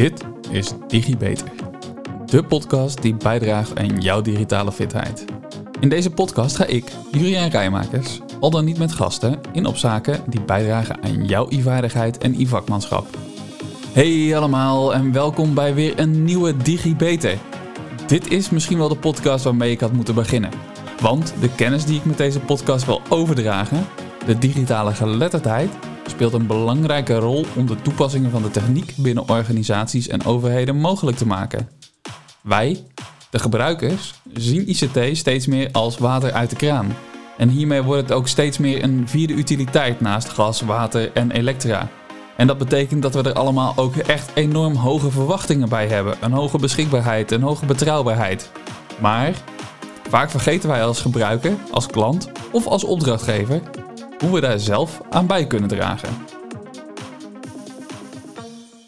Dit is DigiBeter, de podcast die bijdraagt aan jouw digitale fitheid. In deze podcast ga ik, Juriaan Rijmakers, al dan niet met gasten, in op zaken die bijdragen aan jouw e-vaardigheid en e-vakmanschap. Hey allemaal en welkom bij weer een nieuwe DigiBeter. Dit is misschien wel de podcast waarmee ik had moeten beginnen. Want de kennis die ik met deze podcast wil overdragen, de digitale geletterdheid, speelt een belangrijke rol om de toepassingen van de techniek binnen organisaties en overheden mogelijk te maken. Wij, de gebruikers, zien ICT steeds meer als water uit de kraan. En hiermee wordt het ook steeds meer een vierde utiliteit naast gas, water en elektra. En dat betekent dat we er allemaal ook echt enorm hoge verwachtingen bij hebben. Een hoge beschikbaarheid, een hoge betrouwbaarheid. Maar vaak vergeten wij als gebruiker, als klant of als opdrachtgever hoe we daar zelf aan bij kunnen dragen.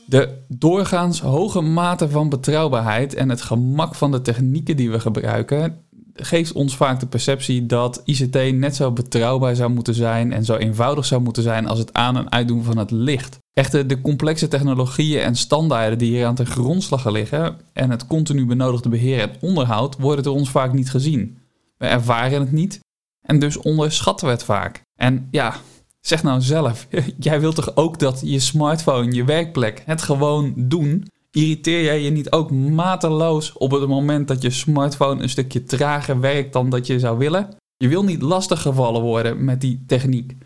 De doorgaans hoge mate van betrouwbaarheid en het gemak van de technieken die we gebruiken geeft ons vaak de perceptie dat ICT net zo betrouwbaar zou moeten zijn en zo eenvoudig zou moeten zijn als het aan- en uitdoen van het licht. Echter, de complexe technologieën en standaarden die hier aan ten grondslag liggen en het continu benodigde beheer en onderhoud worden door ons vaak niet gezien. We ervaren het niet en dus onderschatten we het vaak. En ja, zeg nou zelf, jij wilt toch ook dat je smartphone, je werkplek, het gewoon doen? Irriteer jij je niet ook mateloos op het moment dat je smartphone een stukje trager werkt dan dat je zou willen? Je wil niet lastiggevallen worden met die techniek.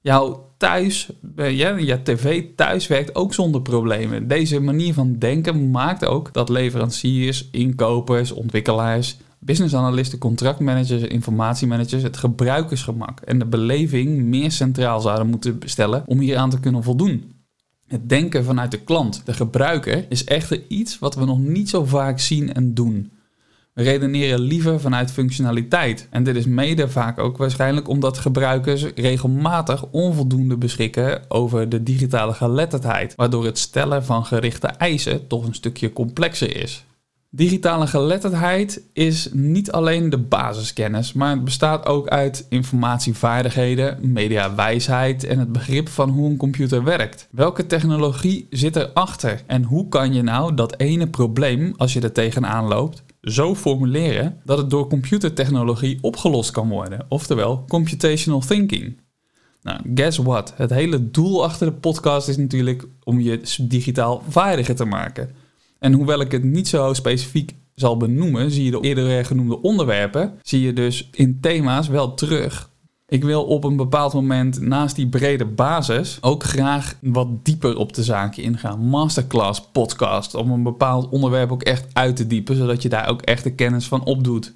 Jouw thuis, eh, ja, je tv thuis werkt ook zonder problemen. Deze manier van denken maakt ook dat leveranciers, inkopers, ontwikkelaars business analisten, contractmanagers, informatiemanagers het gebruikersgemak en de beleving meer centraal zouden moeten stellen om hier aan te kunnen voldoen. Het denken vanuit de klant, de gebruiker, is echter iets wat we nog niet zo vaak zien en doen. We redeneren liever vanuit functionaliteit. En dit is mede vaak ook waarschijnlijk omdat gebruikers regelmatig onvoldoende beschikken over de digitale geletterdheid, waardoor het stellen van gerichte eisen toch een stukje complexer is. Digitale geletterdheid is niet alleen de basiskennis, maar het bestaat ook uit informatievaardigheden, mediawijsheid en het begrip van hoe een computer werkt. Welke technologie zit erachter en hoe kan je nou dat ene probleem, als je er tegenaan loopt, zo formuleren dat het door computertechnologie opgelost kan worden, oftewel computational thinking. Nou, guess what? Het hele doel achter de podcast is natuurlijk om je digitaal vaardiger te maken. En hoewel ik het niet zo specifiek zal benoemen, zie je de eerder genoemde onderwerpen, zie je dus in thema's wel terug. Ik wil op een bepaald moment naast die brede basis ook graag wat dieper op de zaken ingaan. Masterclass podcast, om een bepaald onderwerp ook echt uit te diepen, zodat je daar ook echt de kennis van opdoet.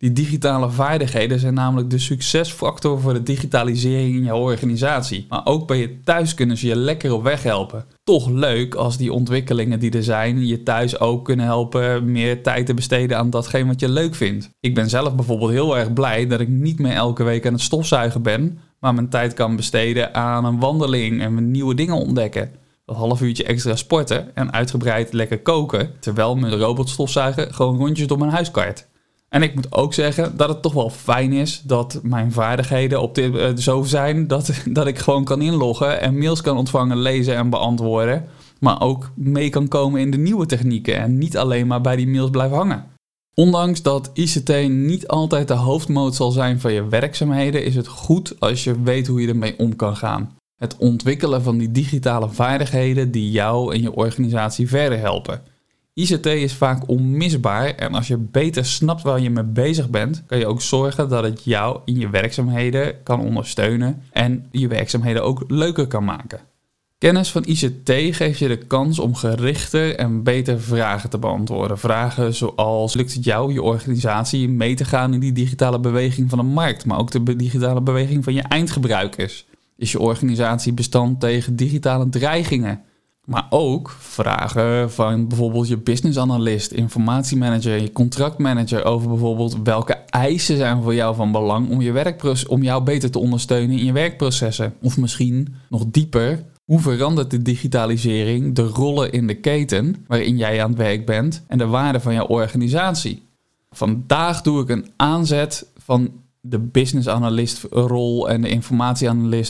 Die digitale vaardigheden zijn namelijk de succesfactor voor de digitalisering in jouw organisatie. Maar ook bij je thuis kunnen ze je lekker op weg helpen. Toch leuk als die ontwikkelingen die er zijn je thuis ook kunnen helpen meer tijd te besteden aan datgene wat je leuk vindt. Ik ben zelf bijvoorbeeld heel erg blij dat ik niet meer elke week aan het stofzuigen ben, maar mijn tijd kan besteden aan een wandeling en nieuwe dingen ontdekken een half uurtje extra sporten en uitgebreid lekker koken, terwijl mijn robotstofzuiger gewoon rondjes door mijn huis kart. En ik moet ook zeggen dat het toch wel fijn is dat mijn vaardigheden op dit, uh, zo zijn dat, dat ik gewoon kan inloggen en mails kan ontvangen, lezen en beantwoorden. Maar ook mee kan komen in de nieuwe technieken en niet alleen maar bij die mails blijven hangen. Ondanks dat ICT niet altijd de hoofdmoot zal zijn van je werkzaamheden, is het goed als je weet hoe je ermee om kan gaan. Het ontwikkelen van die digitale vaardigheden die jou en je organisatie verder helpen. ICT is vaak onmisbaar en als je beter snapt waar je mee bezig bent, kan je ook zorgen dat het jou in je werkzaamheden kan ondersteunen en je werkzaamheden ook leuker kan maken. Kennis van ICT geeft je de kans om gerichter en beter vragen te beantwoorden. Vragen zoals: lukt het jou, je organisatie, mee te gaan in die digitale beweging van de markt, maar ook de digitale beweging van je eindgebruikers? Is je organisatie bestand tegen digitale dreigingen? Maar ook vragen van bijvoorbeeld je business analyst, informatiemanager, je contractmanager over bijvoorbeeld welke eisen zijn voor jou van belang om, je werkproces, om jou beter te ondersteunen in je werkprocessen. Of misschien nog dieper, hoe verandert de digitalisering de rollen in de keten waarin jij aan het werk bent en de waarde van jouw organisatie? Vandaag doe ik een aanzet van de business analyst rol en de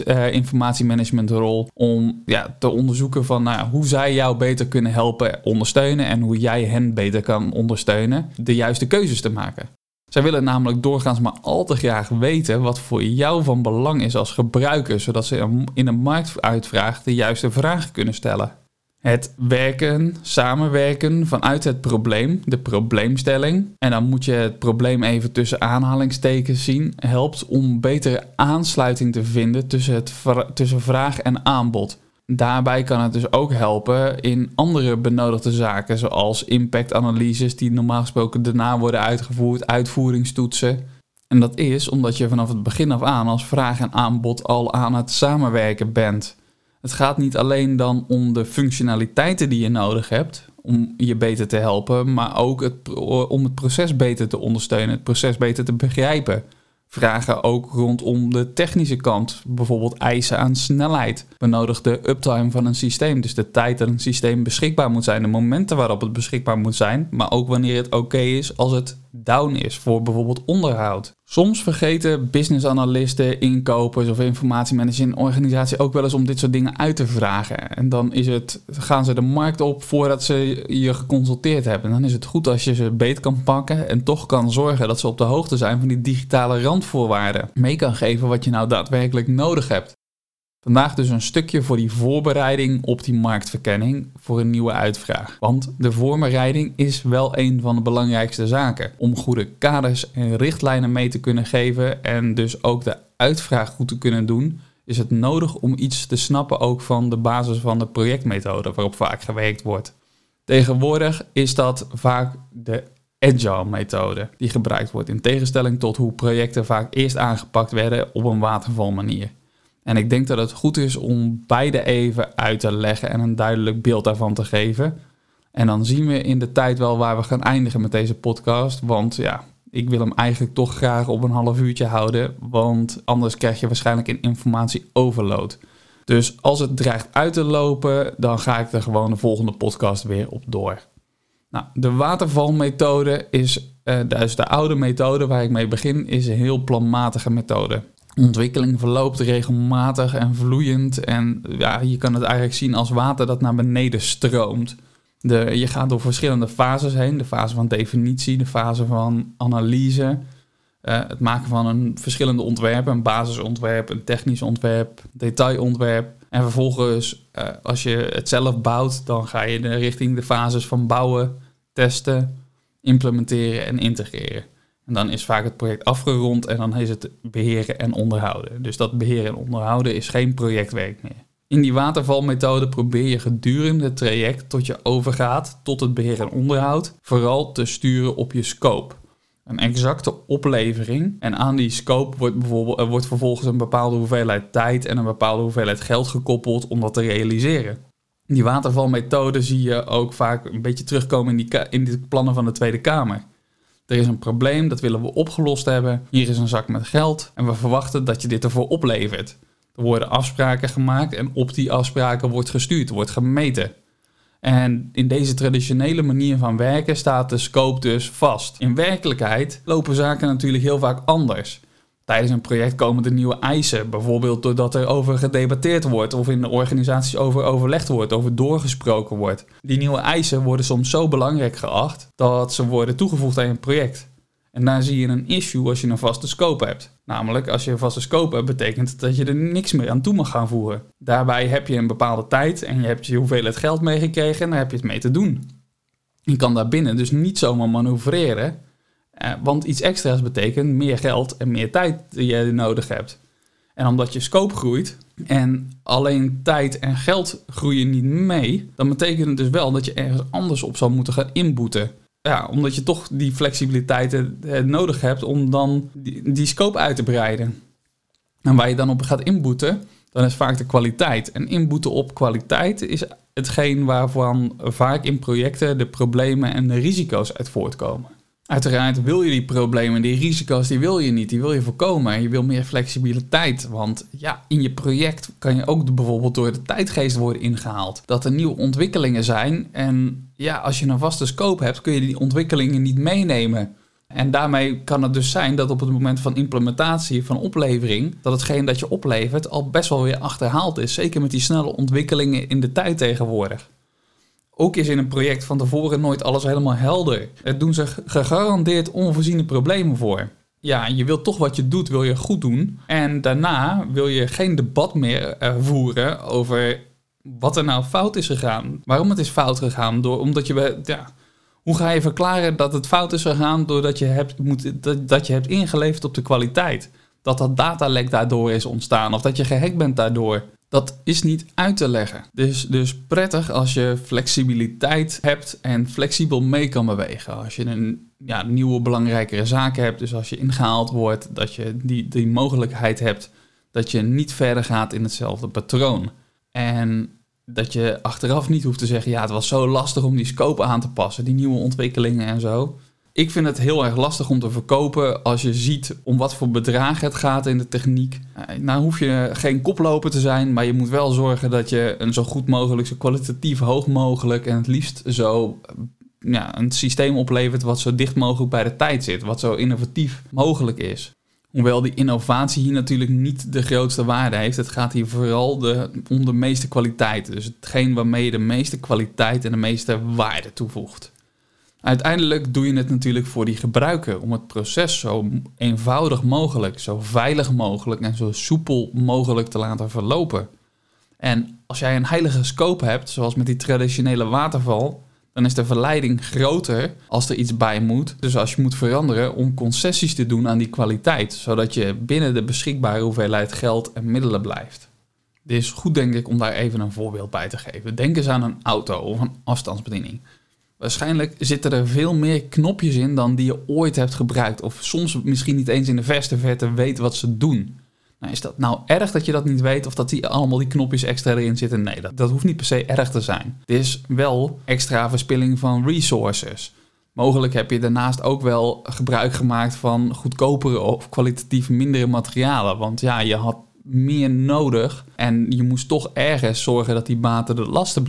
uh, informatiemanagement rol om ja, te onderzoeken van nou, hoe zij jou beter kunnen helpen ondersteunen en hoe jij hen beter kan ondersteunen de juiste keuzes te maken. Zij willen namelijk doorgaans maar al te graag weten wat voor jou van belang is als gebruiker, zodat ze in een marktuitvraag de juiste vragen kunnen stellen. Het werken, samenwerken vanuit het probleem, de probleemstelling. En dan moet je het probleem even tussen aanhalingstekens zien. Helpt om betere aansluiting te vinden tussen, het, tussen vraag en aanbod. Daarbij kan het dus ook helpen in andere benodigde zaken, zoals impactanalyses die normaal gesproken daarna worden uitgevoerd, uitvoeringstoetsen. En dat is omdat je vanaf het begin af aan als vraag en aanbod al aan het samenwerken bent. Het gaat niet alleen dan om de functionaliteiten die je nodig hebt om je beter te helpen, maar ook het, om het proces beter te ondersteunen, het proces beter te begrijpen. Vragen ook rondom de technische kant, bijvoorbeeld eisen aan snelheid, benodigde uptime van een systeem, dus de tijd dat een systeem beschikbaar moet zijn, de momenten waarop het beschikbaar moet zijn, maar ook wanneer het oké is als het down is voor bijvoorbeeld onderhoud. Soms vergeten business analisten, inkopers of informatiemanagers in organisatie ook wel eens om dit soort dingen uit te vragen. En dan is het, gaan ze de markt op voordat ze je geconsulteerd hebben. En dan is het goed als je ze beet kan pakken en toch kan zorgen dat ze op de hoogte zijn van die digitale randvoorwaarden. Mee kan geven wat je nou daadwerkelijk nodig hebt. Vandaag dus een stukje voor die voorbereiding op die marktverkenning voor een nieuwe uitvraag. Want de voorbereiding is wel een van de belangrijkste zaken. Om goede kaders en richtlijnen mee te kunnen geven en dus ook de uitvraag goed te kunnen doen, is het nodig om iets te snappen ook van de basis van de projectmethode waarop vaak gewerkt wordt. Tegenwoordig is dat vaak de agile methode die gebruikt wordt in tegenstelling tot hoe projecten vaak eerst aangepakt werden op een waterval manier. En ik denk dat het goed is om beide even uit te leggen en een duidelijk beeld daarvan te geven. En dan zien we in de tijd wel waar we gaan eindigen met deze podcast. Want ja, ik wil hem eigenlijk toch graag op een half uurtje houden. Want anders krijg je waarschijnlijk een informatie overload. Dus als het dreigt uit te lopen, dan ga ik er gewoon de volgende podcast weer op door. Nou, de watervalmethode is, uh, dus de oude methode waar ik mee begin, is een heel planmatige methode ontwikkeling verloopt regelmatig en vloeiend. En ja, je kan het eigenlijk zien als water dat naar beneden stroomt. De, je gaat door verschillende fases heen. De fase van definitie, de fase van analyse. Uh, het maken van een verschillende ontwerpen. Een basisontwerp, een technisch ontwerp, detailontwerp. En vervolgens, uh, als je het zelf bouwt, dan ga je richting de fases van bouwen, testen, implementeren en integreren. Dan is vaak het project afgerond en dan is het beheren en onderhouden. Dus dat beheren en onderhouden is geen projectwerk meer. In die watervalmethode probeer je gedurende het traject tot je overgaat tot het beheer en onderhoud vooral te sturen op je scope. Een exacte oplevering en aan die scope wordt, bijvoorbeeld, wordt vervolgens een bepaalde hoeveelheid tijd en een bepaalde hoeveelheid geld gekoppeld om dat te realiseren. Die watervalmethode zie je ook vaak een beetje terugkomen in, die, in de plannen van de Tweede Kamer. Er is een probleem, dat willen we opgelost hebben. Hier is een zak met geld en we verwachten dat je dit ervoor oplevert. Er worden afspraken gemaakt en op die afspraken wordt gestuurd, wordt gemeten. En in deze traditionele manier van werken staat de scope dus vast. In werkelijkheid lopen zaken natuurlijk heel vaak anders. Tijdens een project komen er nieuwe eisen, bijvoorbeeld doordat er over gedebatteerd wordt of in de organisaties over overlegd wordt, over doorgesproken wordt. Die nieuwe eisen worden soms zo belangrijk geacht dat ze worden toegevoegd aan je project. En daar zie je een issue als je een vaste scope hebt. Namelijk, als je een vaste scope hebt, betekent dat je er niks meer aan toe mag gaan voegen. Daarbij heb je een bepaalde tijd en je hebt je hoeveelheid geld meegekregen en daar heb je het mee te doen. Je kan daarbinnen dus niet zomaar manoeuvreren eh, want iets extra's betekent meer geld en meer tijd die je nodig hebt. En omdat je scope groeit en alleen tijd en geld groeien niet mee, dan betekent het dus wel dat je ergens anders op zal moeten gaan inboeten. Ja, omdat je toch die flexibiliteit eh, nodig hebt om dan die, die scope uit te breiden. En waar je dan op gaat inboeten, dan is vaak de kwaliteit. En inboeten op kwaliteit is hetgeen waarvan vaak in projecten de problemen en de risico's uit voortkomen. Uiteraard wil je die problemen, die risico's, die wil je niet. Die wil je voorkomen. Je wil meer flexibiliteit. Want ja, in je project kan je ook bijvoorbeeld door de tijdgeest worden ingehaald. Dat er nieuwe ontwikkelingen zijn. En ja, als je een vaste scope hebt, kun je die ontwikkelingen niet meenemen. En daarmee kan het dus zijn dat op het moment van implementatie, van oplevering, dat hetgeen dat je oplevert al best wel weer achterhaald is. Zeker met die snelle ontwikkelingen in de tijd tegenwoordig. Ook is in een project van tevoren nooit alles helemaal helder. Het doen zich gegarandeerd onvoorziene problemen voor. Ja, je wilt toch wat je doet, wil je goed doen. En daarna wil je geen debat meer eh, voeren over wat er nou fout is gegaan. Waarom het is fout gegaan. Door, omdat je, ja, hoe ga je verklaren dat het fout is gegaan doordat je hebt, moet, dat, dat je hebt ingeleverd op de kwaliteit? Dat dat datalek daardoor is ontstaan of dat je gehackt bent daardoor. Dat is niet uit te leggen. Dus, dus prettig als je flexibiliteit hebt en flexibel mee kan bewegen. Als je een ja, nieuwe belangrijkere zaak hebt, dus als je ingehaald wordt, dat je die, die mogelijkheid hebt dat je niet verder gaat in hetzelfde patroon. En dat je achteraf niet hoeft te zeggen, ja, het was zo lastig om die scope aan te passen, die nieuwe ontwikkelingen en zo. Ik vind het heel erg lastig om te verkopen als je ziet om wat voor bedragen het gaat in de techniek. Eh, nou hoef je geen koploper te zijn, maar je moet wel zorgen dat je een zo goed mogelijk, zo kwalitatief hoog mogelijk en het liefst zo ja, een systeem oplevert wat zo dicht mogelijk bij de tijd zit, wat zo innovatief mogelijk is. Hoewel die innovatie hier natuurlijk niet de grootste waarde heeft. Het gaat hier vooral de, om de meeste kwaliteit. Dus hetgeen waarmee je de meeste kwaliteit en de meeste waarde toevoegt. Uiteindelijk doe je het natuurlijk voor die gebruiker om het proces zo eenvoudig mogelijk, zo veilig mogelijk en zo soepel mogelijk te laten verlopen. En als jij een heilige scope hebt, zoals met die traditionele waterval, dan is de verleiding groter als er iets bij moet. Dus als je moet veranderen om concessies te doen aan die kwaliteit, zodat je binnen de beschikbare hoeveelheid geld en middelen blijft. Het is goed, denk ik, om daar even een voorbeeld bij te geven. Denk eens aan een auto of een afstandsbediening. Waarschijnlijk zitten er veel meer knopjes in dan die je ooit hebt gebruikt. Of soms misschien niet eens in de verste verte weet wat ze doen. Nou, is dat nou erg dat je dat niet weet of dat die allemaal die knopjes extra erin zitten? Nee, dat, hoeft niet per se erg te zijn. Het is wel extra verspilling van resources. Mogelijk heb je daarnaast ook wel gebruik gemaakt van goedkopere of kwalitatief mindere materialen. Want ja, je had meer nodig en je moest toch ergens zorgen dat die baten de lasten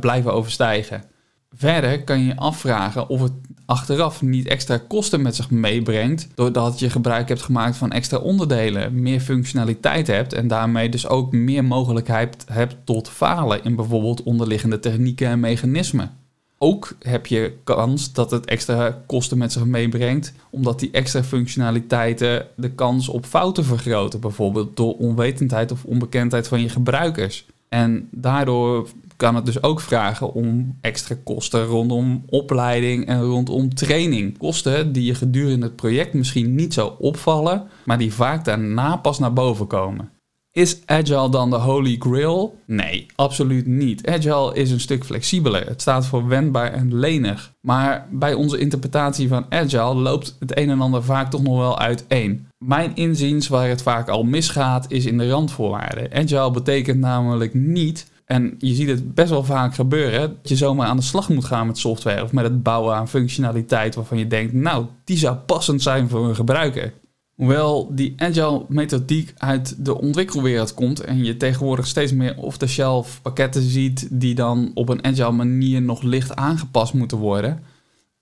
blijven overstijgen. Verder kan je je afvragen of het achteraf niet extra kosten met zich meebrengt, doordat je gebruik hebt gemaakt van extra onderdelen, meer functionaliteit hebt en daarmee dus ook meer mogelijkheid hebt tot falen in bijvoorbeeld onderliggende technieken en mechanismen. Ook heb je kans dat het extra kosten met zich meebrengt, omdat die extra functionaliteiten de kans op fouten vergroten, bijvoorbeeld door onwetendheid of onbekendheid van je gebruikers. En daardoor kan het dus ook vragen om extra kosten rondom opleiding en rondom training. Kosten die je gedurende het project misschien niet zo opvallen, maar die vaak daarna pas naar boven komen. Is Agile dan de holy grail? Nee, absoluut niet. Agile is een stuk flexibeler. Het staat voor wendbaar en lenig. Maar bij onze interpretatie van Agile loopt het een en ander vaak toch nog wel uiteen. Mijn inziens waar het vaak al misgaat is in de randvoorwaarden. Agile betekent namelijk niet en je ziet het best wel vaak gebeuren, dat je zomaar aan de slag moet gaan met software of met het bouwen aan functionaliteit waarvan je denkt, nou, die zou passend zijn voor een gebruiker. Hoewel die agile methodiek uit de ontwikkelwereld komt en je tegenwoordig steeds meer off-the-shelf pakketten ziet die dan op een agile manier nog licht aangepast moeten worden,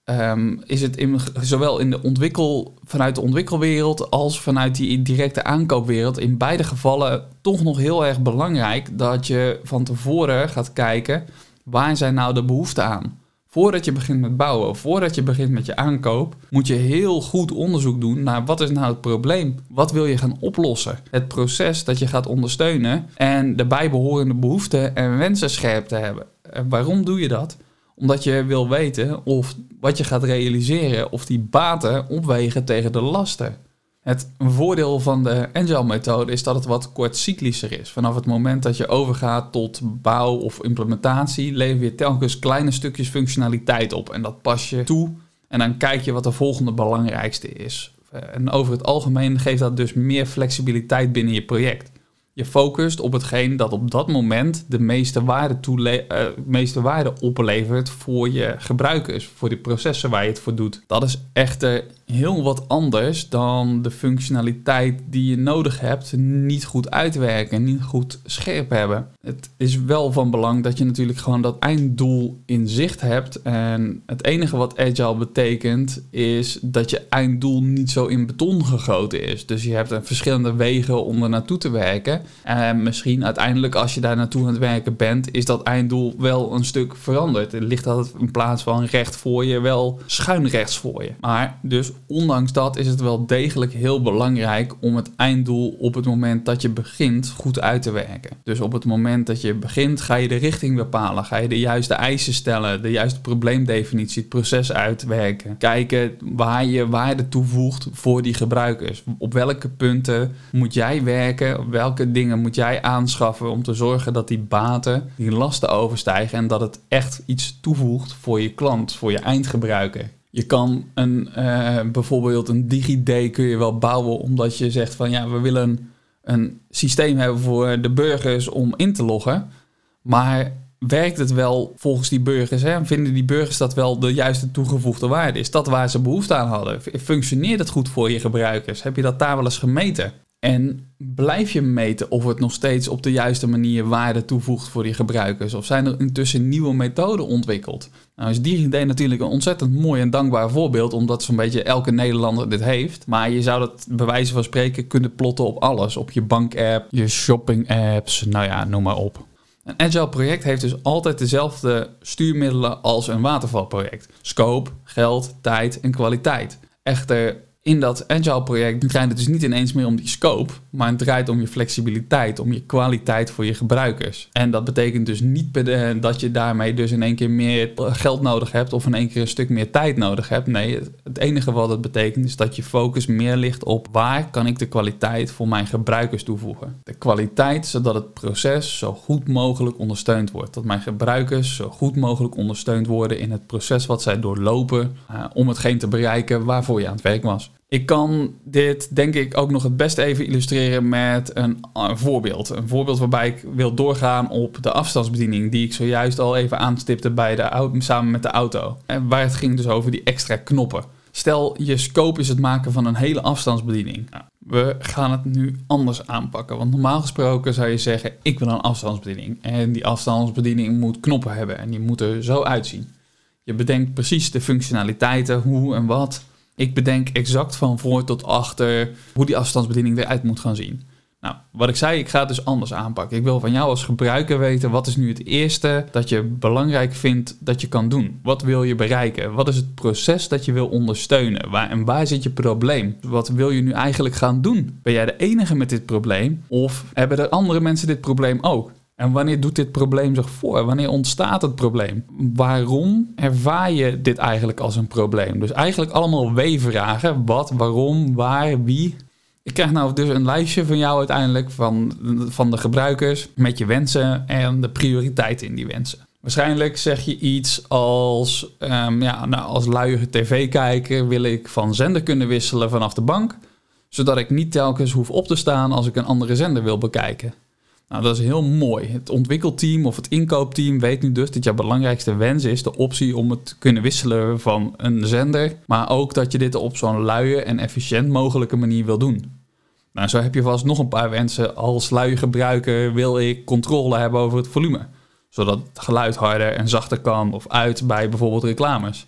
Ehm, is het zowel in de ontwikkel, vanuit de ontwikkelwereld als vanuit die directe aankoopwereld in beide gevallen toch nog heel erg belangrijk dat je van tevoren gaat kijken waar zijn nou de behoeften aan. Voordat je begint met bouwen, voordat je begint met je aankoop, moet je heel goed onderzoek doen naar wat is nou het probleem? Wat wil je gaan oplossen? Het proces dat je gaat ondersteunen en de bijbehorende behoeften en wensen scherp te hebben. En waarom doe je dat? Omdat je wil weten of wat je gaat realiseren, of die baten opwegen tegen de lasten. Het voordeel van de Agile methode is dat het wat kortcyclischer is. Vanaf het moment dat je overgaat tot bouw of implementatie, lever je telkens kleine stukjes functionaliteit op. En dat pas je toe en dan kijk je wat de volgende belangrijkste is. En over het algemeen geeft dat dus meer flexibiliteit binnen je project. Je focust op hetgeen dat op dat moment de meeste waarde, uh, meeste waarde oplevert voor je gebruikers, voor de processen waar je het voor doet. Dat is echter heel wat anders dan de functionaliteit die je nodig hebt niet goed uitwerken, niet goed scherp hebben. Het is wel van belang dat je natuurlijk gewoon dat einddoel in zicht hebt. En het enige wat agile betekent is dat je einddoel niet zo in beton gegoten is. Dus je hebt verschillende wegen om er naartoe te werken. En misschien uiteindelijk als je daar naartoe aan het werken bent, is dat einddoel wel een stuk veranderd. Er ligt dat in plaats van recht voor je wel schuin rechts voor je. Maar dus ondanks dat is het wel degelijk heel belangrijk om het einddoel op het moment dat je begint goed uit te werken. Dus op het moment dat je begint ga je de richting bepalen, ga je de juiste eisen stellen, de juiste probleemdefinitie, het proces uitwerken. Kijken waar je waarde toevoegt voor die gebruikers. Op welke punten moet jij werken, welke dingen moet jij aanschaffen om te zorgen dat die baten, die lasten overstijgen en dat het echt iets toevoegt voor je klant, voor je eindgebruiker. Je kan een, uh, bijvoorbeeld een DigiD kun je wel bouwen omdat je zegt van ja, we willen een systeem hebben voor de burgers om in te loggen. Maar werkt het wel volgens die burgers? Hè? Vinden die burgers dat wel de juiste toegevoegde waarde? Is dat waar ze behoefte aan hadden? Functioneert het goed voor je gebruikers? Heb je dat daar wel eens gemeten? En blijf je meten of het nog steeds op de juiste manier waarde toevoegt voor die gebruikers? Of zijn er intussen nieuwe methoden ontwikkeld? Nou is DigiD natuurlijk een ontzettend mooi en dankbaar voorbeeld, omdat zo'n beetje elke Nederlander dit heeft. Maar je zou dat bij wijze van spreken kunnen plotten op alles. Op je bankapp, je shopping apps, nou ja, noem maar op. Een agile project heeft dus altijd dezelfde stuurmiddelen als een watervalproject. Scope, geld, tijd en kwaliteit. Echter, in dat agile project draait het dus niet ineens meer om die scope, maar het draait om je flexibiliteit, om je kwaliteit voor je gebruikers. En dat betekent dus niet dat je daarmee dus in één keer meer geld nodig hebt of in één keer een stuk meer tijd nodig hebt. Nee, het enige wat het betekent is dat je focus meer ligt op waar kan ik de kwaliteit voor mijn gebruikers toevoegen. De kwaliteit zodat het proces zo goed mogelijk ondersteund wordt. Dat mijn gebruikers zo goed mogelijk ondersteund worden in het proces wat zij doorlopen uh, om hetgeen te bereiken waarvoor je aan het werk was. Ik kan dit denk ik ook nog het beste even illustreren met een, voorbeeld. Een voorbeeld waarbij ik wil doorgaan op de afstandsbediening die ik zojuist al even aanstipte bij de samen met de auto. En waar het ging dus over die extra knoppen. Stel, je scope is het maken van een hele afstandsbediening. Nou, we gaan het nu anders aanpakken. Want normaal gesproken zou je zeggen, ik wil een afstandsbediening. En die afstandsbediening moet knoppen hebben en die moeten er zo uitzien. Je bedenkt precies de functionaliteiten, hoe en wat. Ik bedenk exact van voor tot achter hoe die afstandsbediening eruit moet gaan zien. Nou, wat ik zei, ik ga het dus anders aanpakken. Ik wil van jou als gebruiker weten, wat is nu het eerste dat je belangrijk vindt dat je kan doen? Wat wil je bereiken? Wat is het proces dat je wil ondersteunen? Waar, en waar zit je probleem? Wat wil je nu eigenlijk gaan doen? Ben jij de enige met dit probleem? Of hebben er andere mensen dit probleem ook? En wanneer doet dit probleem zich voor? Wanneer ontstaat het probleem? Waarom ervaar je dit eigenlijk als een probleem? Dus eigenlijk allemaal W-vragen. Wat, waarom, waar, wie. Ik krijg nou dus een lijstje van jou uiteindelijk van, van de gebruikers met je wensen en de prioriteiten in die wensen. Waarschijnlijk zeg je iets als, um, ja, nou, als luie tv-kijker wil ik van zender kunnen wisselen vanaf de bank, zodat ik niet telkens hoef op te staan als ik een andere zender wil bekijken. Nou, dat is heel mooi. Het ontwikkelteam of het inkoopteam weet nu dus dat jouw belangrijkste wens is de optie om het te kunnen wisselen van een zender, maar ook dat je dit op zo'n luie en efficiënt mogelijke manier wil doen. Nou, zo heb je vast nog een paar wensen. Als luie gebruiker wil ik controle hebben over het volume, zodat het geluid harder en zachter kan of uit bij bijvoorbeeld reclames.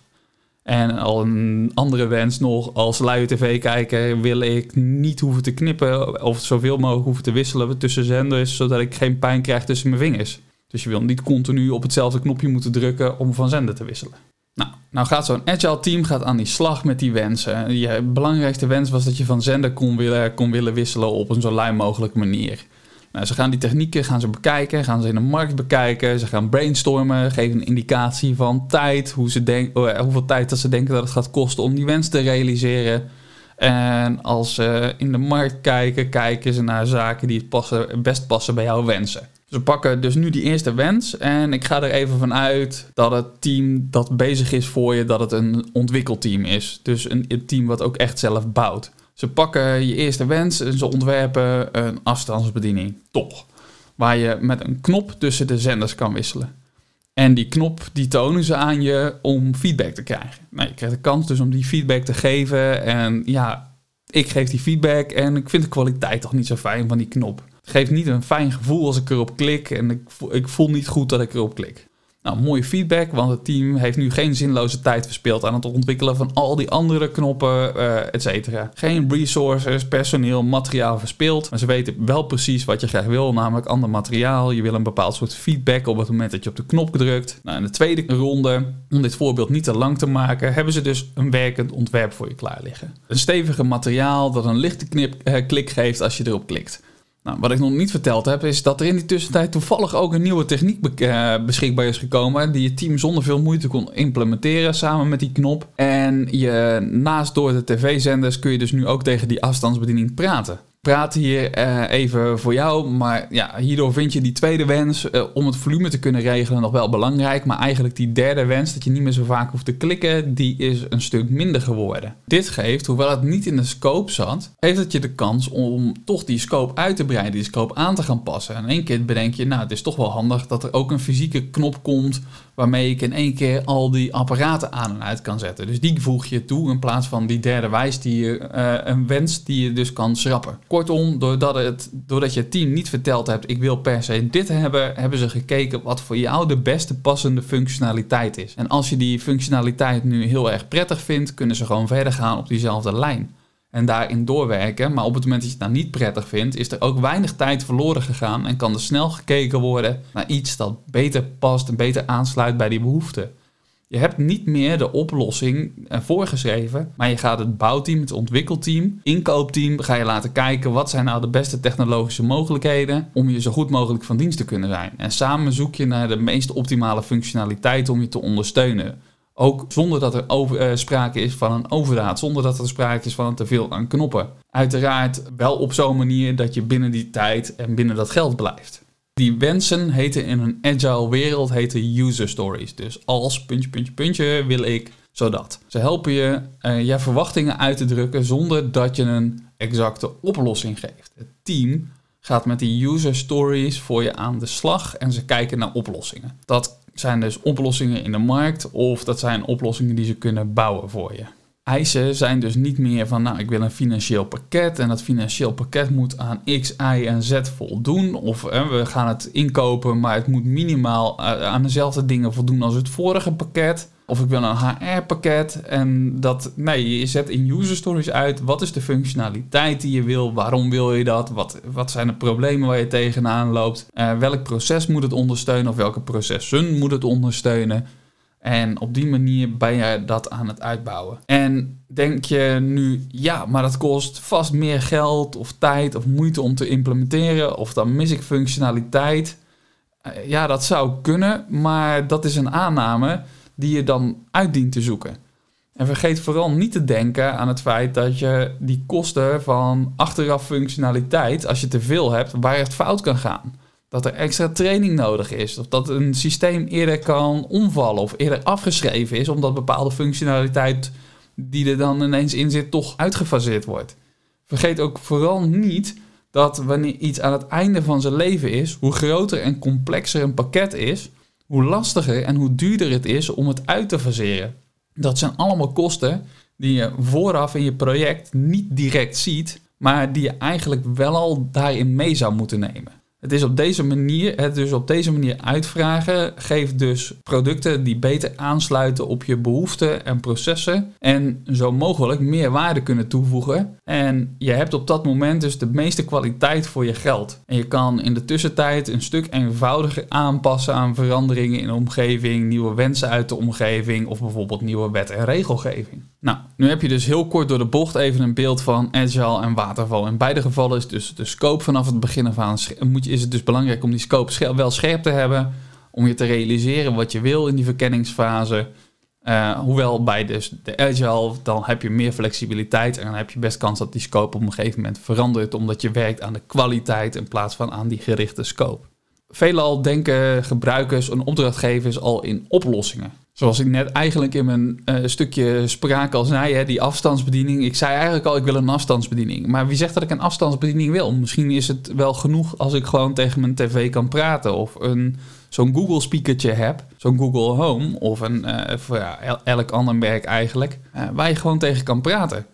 En al een andere wens nog, als luie tv kijker wil ik niet hoeven te knippen of zoveel mogelijk hoeven te wisselen tussen zenders, zodat ik geen pijn krijg tussen mijn vingers. Dus je wil niet continu op hetzelfde knopje moeten drukken om van zender te wisselen. Nou, nou gaat zo'n agile team gaat aan die slag met die wensen. Je belangrijkste wens was dat je van zender kon willen, kon willen wisselen op een zo lui mogelijke manier. Nou, ze gaan die technieken gaan ze bekijken, gaan ze in de markt bekijken. Ze gaan brainstormen, geven een indicatie van tijd, hoe ze oh hoeveel tijd dat ze denken dat het gaat kosten om die wens te realiseren. En als ze in de markt kijken, kijken ze naar zaken die het passen, best passen bij jouw wensen. Ze pakken dus nu die eerste wens en ik ga er even van uit dat het team dat bezig is voor je, dat het een ontwikkelteam is. Dus een team wat ook echt zelf bouwt. Ze pakken je eerste wens en ze ontwerpen een afstandsbediening. Toch. Waar je met een knop tussen de zenders kan wisselen. En die knop die tonen ze aan je om feedback te krijgen. Nou, je krijgt de kans dus om die feedback te geven. En ja, ik geef die feedback en ik vind de kwaliteit toch niet zo fijn van die knop. Het geeft niet een fijn gevoel als ik erop klik en ik ik voel niet goed dat ik erop klik. Nou, mooie feedback, want het team heeft nu geen zinloze tijd verspeeld aan het ontwikkelen van al die andere knoppen, uh, et cetera. Geen resources, personeel, materiaal verspeeld. Maar ze weten wel precies wat je graag wil, namelijk ander materiaal. Je wil een bepaald soort feedback op het moment dat je op de knop drukt. Nou, in de tweede ronde, om dit voorbeeld niet te lang te maken, hebben ze dus een werkend ontwerp voor je klaar liggen. Een stevige materiaal dat een lichte knip, eh, klik geeft als je erop klikt. Nou, wat ik nog niet verteld heb, is dat er in die tussentijd toevallig ook een nieuwe techniek eh, beschikbaar is gekomen. Die je team zonder veel moeite kon implementeren samen met die knop. En je naast door de tv-zenders kun je dus nu ook tegen die afstandsbediening praten praat hier uh, even voor jou. Maar ja, hierdoor vind je die tweede wens uh, om het volume te kunnen regelen nog wel belangrijk. Maar eigenlijk die derde wens, dat je niet meer zo vaak hoeft te klikken, die is een stuk minder geworden. Dit geeft, hoewel het niet in de scope zat, heeft het je de kans om toch die scope uit te breiden, die scope aan te gaan passen. En één keer bedenk je, nou, het is toch wel handig dat er ook een fysieke knop komt waarmee ik in één keer al die apparaten aan en uit kan zetten. Dus die voeg je toe in plaats van die derde wijs die je, uh, een wens die je dus kan schrappen. Kortom, doordat, het, doordat je team niet verteld hebt, ik wil per se dit hebben, hebben ze gekeken wat voor jou de beste passende functionaliteit is. En als je die functionaliteit nu heel erg prettig vindt, kunnen ze gewoon verder gaan op diezelfde lijn en daarin doorwerken. Maar op het moment dat je het nou niet prettig vindt, is er ook weinig tijd verloren gegaan en kan er snel gekeken worden naar iets dat beter past en beter aansluit bij die behoeften. Je hebt niet meer de oplossing eh, voorgeschreven, maar je gaat het bouwteam, het ontwikkelteam, inkoopteam, ga je laten kijken wat zijn nou de beste technologische mogelijkheden om je zo goed mogelijk van dienst te kunnen zijn. En samen zoek je naar de meest optimale functionaliteit om je te ondersteunen. Ook zonder dat er over, uh, sprake is van een overdaad, zonder dat er sprake is van een teveel aan knoppen. Uiteraard wel op zo'n manier dat je binnen die tijd en binnen dat geld blijft. Die wensen heten in een agile wereld heten user stories. Dus als puntje, puntje, puntje wil ik zodat. Ze helpen je uh, je verwachtingen uit te drukken zonder dat je een exacte oplossing geeft. Het team gaat met die user stories voor je aan de slag en ze kijken naar oplossingen. Dat zijn dus oplossingen in de markt of dat zijn oplossingen die ze kunnen bouwen voor je. Eisen zijn dus niet meer van, nou, ik wil een financieel pakket en dat financieel pakket moet aan X, Y en Z voldoen. Of we gaan het inkopen, maar het moet minimaal eh, aan dezelfde dingen voldoen als het vorige pakket. Of ik wil een HR-pakket. En dat, nee, je zet in user stories uit. Wat is de functionaliteit die je wil? Waarom wil je dat? Wat, wat zijn de problemen waar je tegenaan loopt? Uh, welk proces moet het ondersteunen? Of welke processen moet het ondersteunen? En op die manier ben je dat aan het uitbouwen. En denk je nu, ja, maar dat kost vast meer geld of tijd of moeite om te implementeren. Of dan mis ik functionaliteit. Uh, ja, dat zou kunnen, maar dat is een aanname die je dan uit dient te zoeken. En vergeet vooral niet te denken aan het feit dat je die kosten van achteraf functionaliteit, als je te veel hebt, waar het fout kan gaan. Dat er extra training nodig is, of dat een systeem eerder kan omvallen of eerder afgeschreven is, omdat bepaalde functionaliteit die er dan ineens in zit, toch uitgefaseerd wordt. Vergeet ook vooral niet dat wanneer iets aan het einde van zijn leven is, hoe groter en complexer een pakket is, hoe lastiger en hoe duurder het is om het uit te faseren. Dat zijn allemaal kosten die je vooraf in je project niet direct ziet, maar die je eigenlijk wel al daarin mee zou moeten nemen. Het is op deze manier, het dus op deze manier uitvragen geeft dus producten die beter aansluiten op je behoeften en processen en zo mogelijk meer waarde kunnen toevoegen. En je hebt op dat moment dus de meeste kwaliteit voor je geld. En je kan in de tussentijd een stuk eenvoudiger aanpassen aan veranderingen in de omgeving, nieuwe wensen uit de omgeving of bijvoorbeeld nieuwe wet en regelgeving. Nou, nu heb je dus heel kort door de bocht even een beeld van agile en waterval. In beide gevallen is dus de scope vanaf het begin af aan moet je is het dus belangrijk om die scope wel scherp te hebben. Om je te realiseren wat je wil in die verkenningsfase. Uh, hoewel bij dus de agile, dan heb je meer flexibiliteit en dan heb je best kans dat die scope op een gegeven moment verandert, omdat je werkt aan de kwaliteit in plaats van aan die gerichte scope. Veelal denken gebruikers en opdrachtgevers al in oplossingen. Zoals ik net eigenlijk in mijn uh, stukje spraak al zei, hè, die afstandsbediening. Ik zei eigenlijk al, ik wil een afstandsbediening. Maar wie zegt dat ik een afstandsbediening wil? Misschien is het wel genoeg als ik gewoon tegen mijn tv kan praten. Of een zo'n Google speakertje hebt, zo'n Google Home of een, uh, ja, elk ander merk eigenlijk, uh, waar je gewoon tegen kan praten.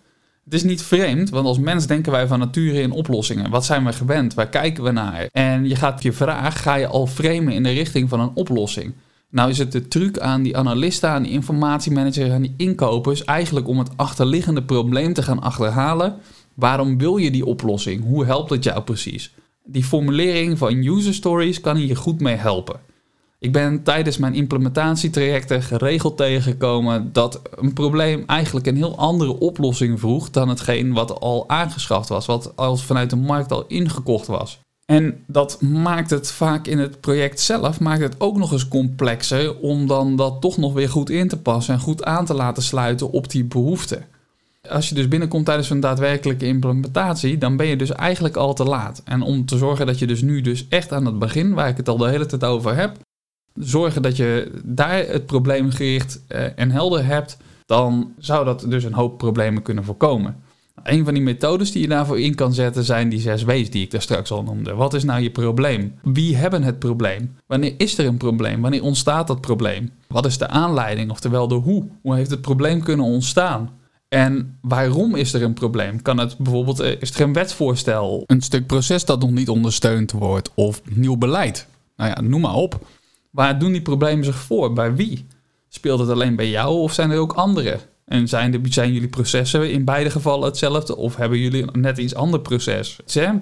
Het is niet vreemd, want als mens denken wij van nature in oplossingen. Wat zijn we gewend? Waar kijken we naar? En je gaat je vraag, ga je al framen in de richting van een oplossing. Nou is het de truc aan die analisten, aan die informatiemanagers, aan die inkopers, eigenlijk om het achterliggende probleem te gaan achterhalen. Waarom wil je die oplossing? Hoe helpt het jou precies? Die formulering van user stories kan hier goed mee helpen. Ik ben tijdens mijn implementatietrajecten geregeld tegengekomen dat een probleem eigenlijk een heel andere oplossing vroeg dan hetgeen wat al aangeschaft was, wat als vanuit de markt al ingekocht was. En dat maakt het vaak in het project zelf maakt het ook nog eens complexer om dan dat toch nog weer goed in te passen en goed aan te laten sluiten op die behoeften. Als je dus binnenkomt tijdens een daadwerkelijke implementatie, dan ben je dus eigenlijk al te laat. En om te zorgen dat je dus nu dus echt aan het begin, waar ik het al de hele tijd over heb, zorgen dat je daar het probleem gericht eh, en helder hebt, dan zou dat dus een hoop problemen kunnen voorkomen. Een van die methodes die je daarvoor in kan zetten zijn die zes W's die ik daar straks al noemde. Wat is nou je probleem? Wie hebben het probleem? Wanneer is er een probleem? Wanneer ontstaat dat probleem? Wat is de aanleiding, oftewel de hoe? Hoe heeft het probleem kunnen ontstaan? En waarom is er een probleem? Kan het bijvoorbeeld, is er een wetsvoorstel, een stuk proces dat nog niet ondersteund wordt of nieuw beleid? Nou ja, noem maar op. Waar doen die problemen zich voor? Bij wie? Speelt het alleen bij jou of zijn er ook anderen? En zijn, de, zijn jullie processen in beide gevallen hetzelfde? Of hebben jullie net iets ander proces?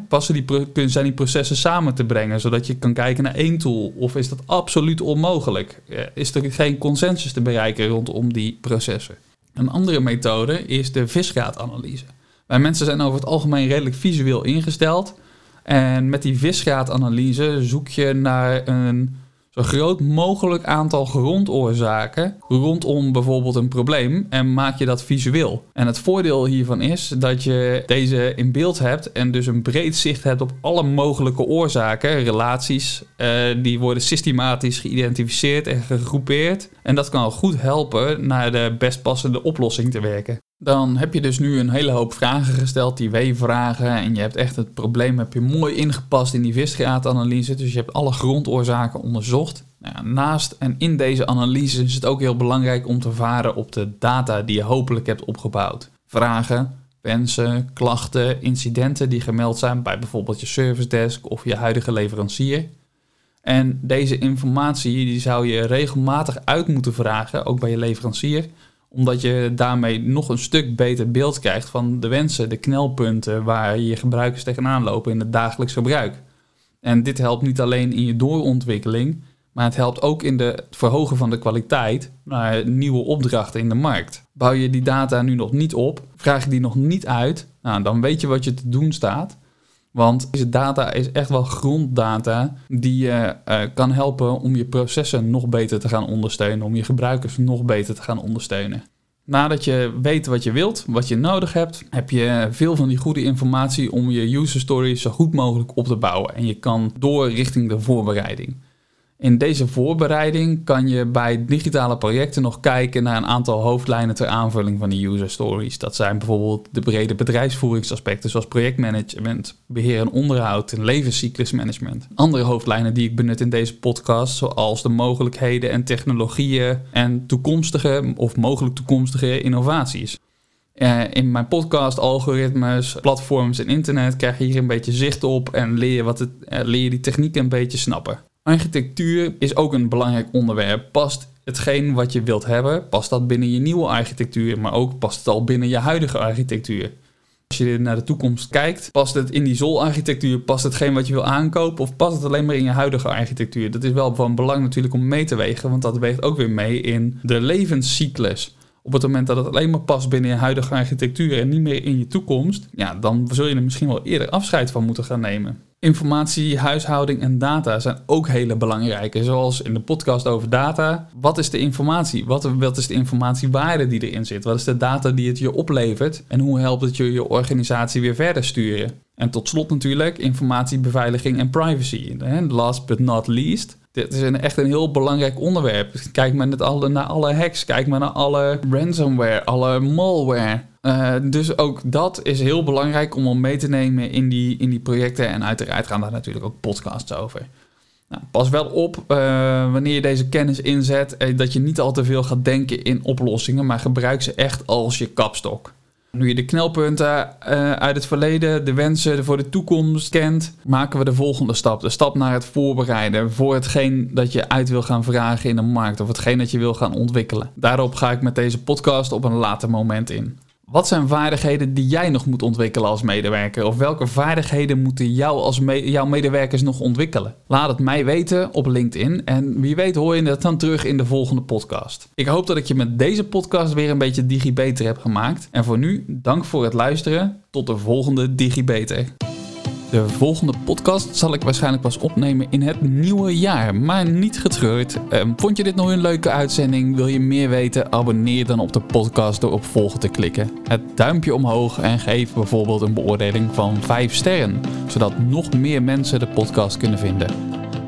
Passen die, zijn die processen samen te brengen, zodat je kan kijken naar één tool? Of is dat absoluut onmogelijk? Is er geen consensus te bereiken rondom die processen? Een andere methode is de visgraadanalyse. Wij mensen zijn over het algemeen redelijk visueel ingesteld. En met die visgraadanalyse zoek je naar een zo groot mogelijk aantal grondoorzaken rondom bijvoorbeeld een probleem en maak je dat visueel. En het voordeel hiervan is dat je deze in beeld hebt en dus een breed zicht hebt op alle mogelijke oorzaken, relaties, uh, die worden systematisch geïdentificeerd en gegroepeerd. En dat kan goed helpen naar de best passende oplossing te werken. Dan heb je dus nu een hele hoop vragen gesteld, die W-vragen. En je hebt echt het probleem heb je mooi ingepast in die visgraadanalyse. Dus je hebt alle grondoorzaken onderzocht. Nou naast en in deze analyse is het ook heel belangrijk om te varen op de data die je hopelijk hebt opgebouwd. Vragen, wensen, klachten, incidenten die gemeld zijn bij bijvoorbeeld je service desk of je huidige leverancier. En deze informatie die zou je regelmatig uit moeten vragen, ook bij je leverancier, omdat je daarmee nog een stuk beter beeld krijgt van de wensen, de knelpunten waar je gebruikers tegenaan lopen in het dagelijks gebruik. En dit helpt niet alleen in je doorontwikkeling, maar het helpt ook in de, het verhogen van de kwaliteit naar nieuwe opdrachten in de markt. Bouw je die data nu nog niet op, vraag je die nog niet uit, nou, dan weet je wat je te doen staat. Want deze data is echt wel gronddata die je uh, kan helpen om je processen nog beter te gaan ondersteunen, om je gebruikers nog beter te gaan ondersteunen. Nadat je weet wat je wilt, wat je nodig hebt, heb je veel van die goede informatie om je user stories zo goed mogelijk op te bouwen. En je kan door richting de voorbereiding. In deze voorbereiding kan je bij digitale projecten nog kijken naar een aantal hoofdlijnen ter aanvulling van die user stories. Dat zijn bijvoorbeeld de brede bedrijfsvoeringsaspecten zoals projectmanagement, beheer en onderhoud en levenscyclusmanagement. Andere hoofdlijnen die ik benut in deze podcast, zoals de mogelijkheden en technologieën en toekomstige of mogelijk toekomstige innovaties. Uh, in mijn podcast, algoritmes, platforms en internet krijg je hier een beetje zicht op en leer je, wat het, uh, leer je die technieken een beetje snappen. Architectuur is ook een belangrijk onderwerp. Past hetgeen wat je wilt hebben, past dat binnen je nieuwe architectuur, maar ook past het al binnen je huidige architectuur. Als je naar de toekomst kijkt, past het in die ZOL-architectuur, past hetgeen wat je wil aankopen of past het alleen maar in je huidige architectuur? Dat is wel van belang natuurlijk om mee te wegen, want dat weegt ook weer mee in de levenscyclus. Op het moment dat het alleen maar past binnen je huidige architectuur en niet meer in je toekomst, ja, dan zul je er misschien wel eerder afscheid van moeten gaan nemen. Informatie, huishouding en data zijn ook hele belangrijke. Zoals in de podcast over data. Wat is de informatie? Wat, wat is de informatiewaarde die erin zit? Wat is de data die het je oplevert? En hoe helpt het je je organisatie weer verder sturen? En tot slot natuurlijk informatiebeveiliging en privacy. Last but not least. Dit is een, echt een heel belangrijk onderwerp. Kijk maar alle, naar alle hacks. Kijk maar naar alle ransomware, alle malware. Uh, dus ook dat is heel belangrijk om om mee te nemen in die, in die projecten. En uiteraard gaan daar natuurlijk ook podcasts over. Nou, pas wel op uh, wanneer je deze kennis inzet, eh, dat je niet al te veel gaat denken in oplossingen, maar gebruik ze echt als je kapstok. Nu je de knelpunten uh, uit het verleden, de wensen voor de toekomst kent, maken we de volgende stap. De stap naar het voorbereiden voor hetgeen dat je uit wil gaan vragen in de markt of hetgeen dat je wil gaan ontwikkelen. Daarop ga ik met deze podcast op een later moment in. Wat zijn vaardigheden die jij nog moet ontwikkelen als medewerker? Of welke vaardigheden moeten jou als jouw medewerkers nog ontwikkelen? Laat het mij weten op LinkedIn en wie weet hoor je dat dan terug in de volgende podcast. Ik hoop dat ik je met deze podcast weer een beetje digibeter heb gemaakt. En voor nu, dank voor het luisteren. Tot de volgende digibeter. De volgende podcast zal ik waarschijnlijk pas opnemen in het nieuwe jaar, maar niet getreurd. Um, vond je dit nog een leuke uitzending? Wil je meer weten? Abonneer dan op de podcast door op volgen te klikken. Het duimpje omhoog en geef bijvoorbeeld een beoordeling van 5 sterren, zodat nog meer mensen de podcast kunnen vinden.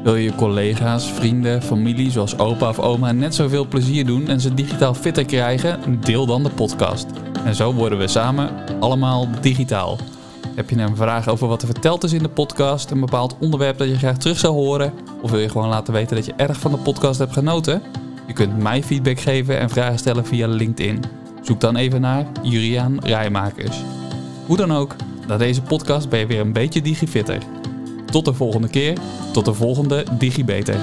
Wil je collega's, vrienden, familie zoals opa of oma net zoveel plezier doen en ze digitaal fitter krijgen? Deel dan de podcast. En zo worden we samen allemaal digitaal. Heb je een vraag over wat er verteld is in de podcast, een bepaald onderwerp dat je graag terug zou horen, of wil je gewoon laten weten dat je erg van de podcast hebt genoten? Je kunt mij feedback geven en vragen stellen via LinkedIn. Zoek dan even naar Juriaan Rijmakers. Hoe dan ook, na deze podcast ben je weer een beetje digifitter. Tot de volgende keer, tot de volgende DigiBeter.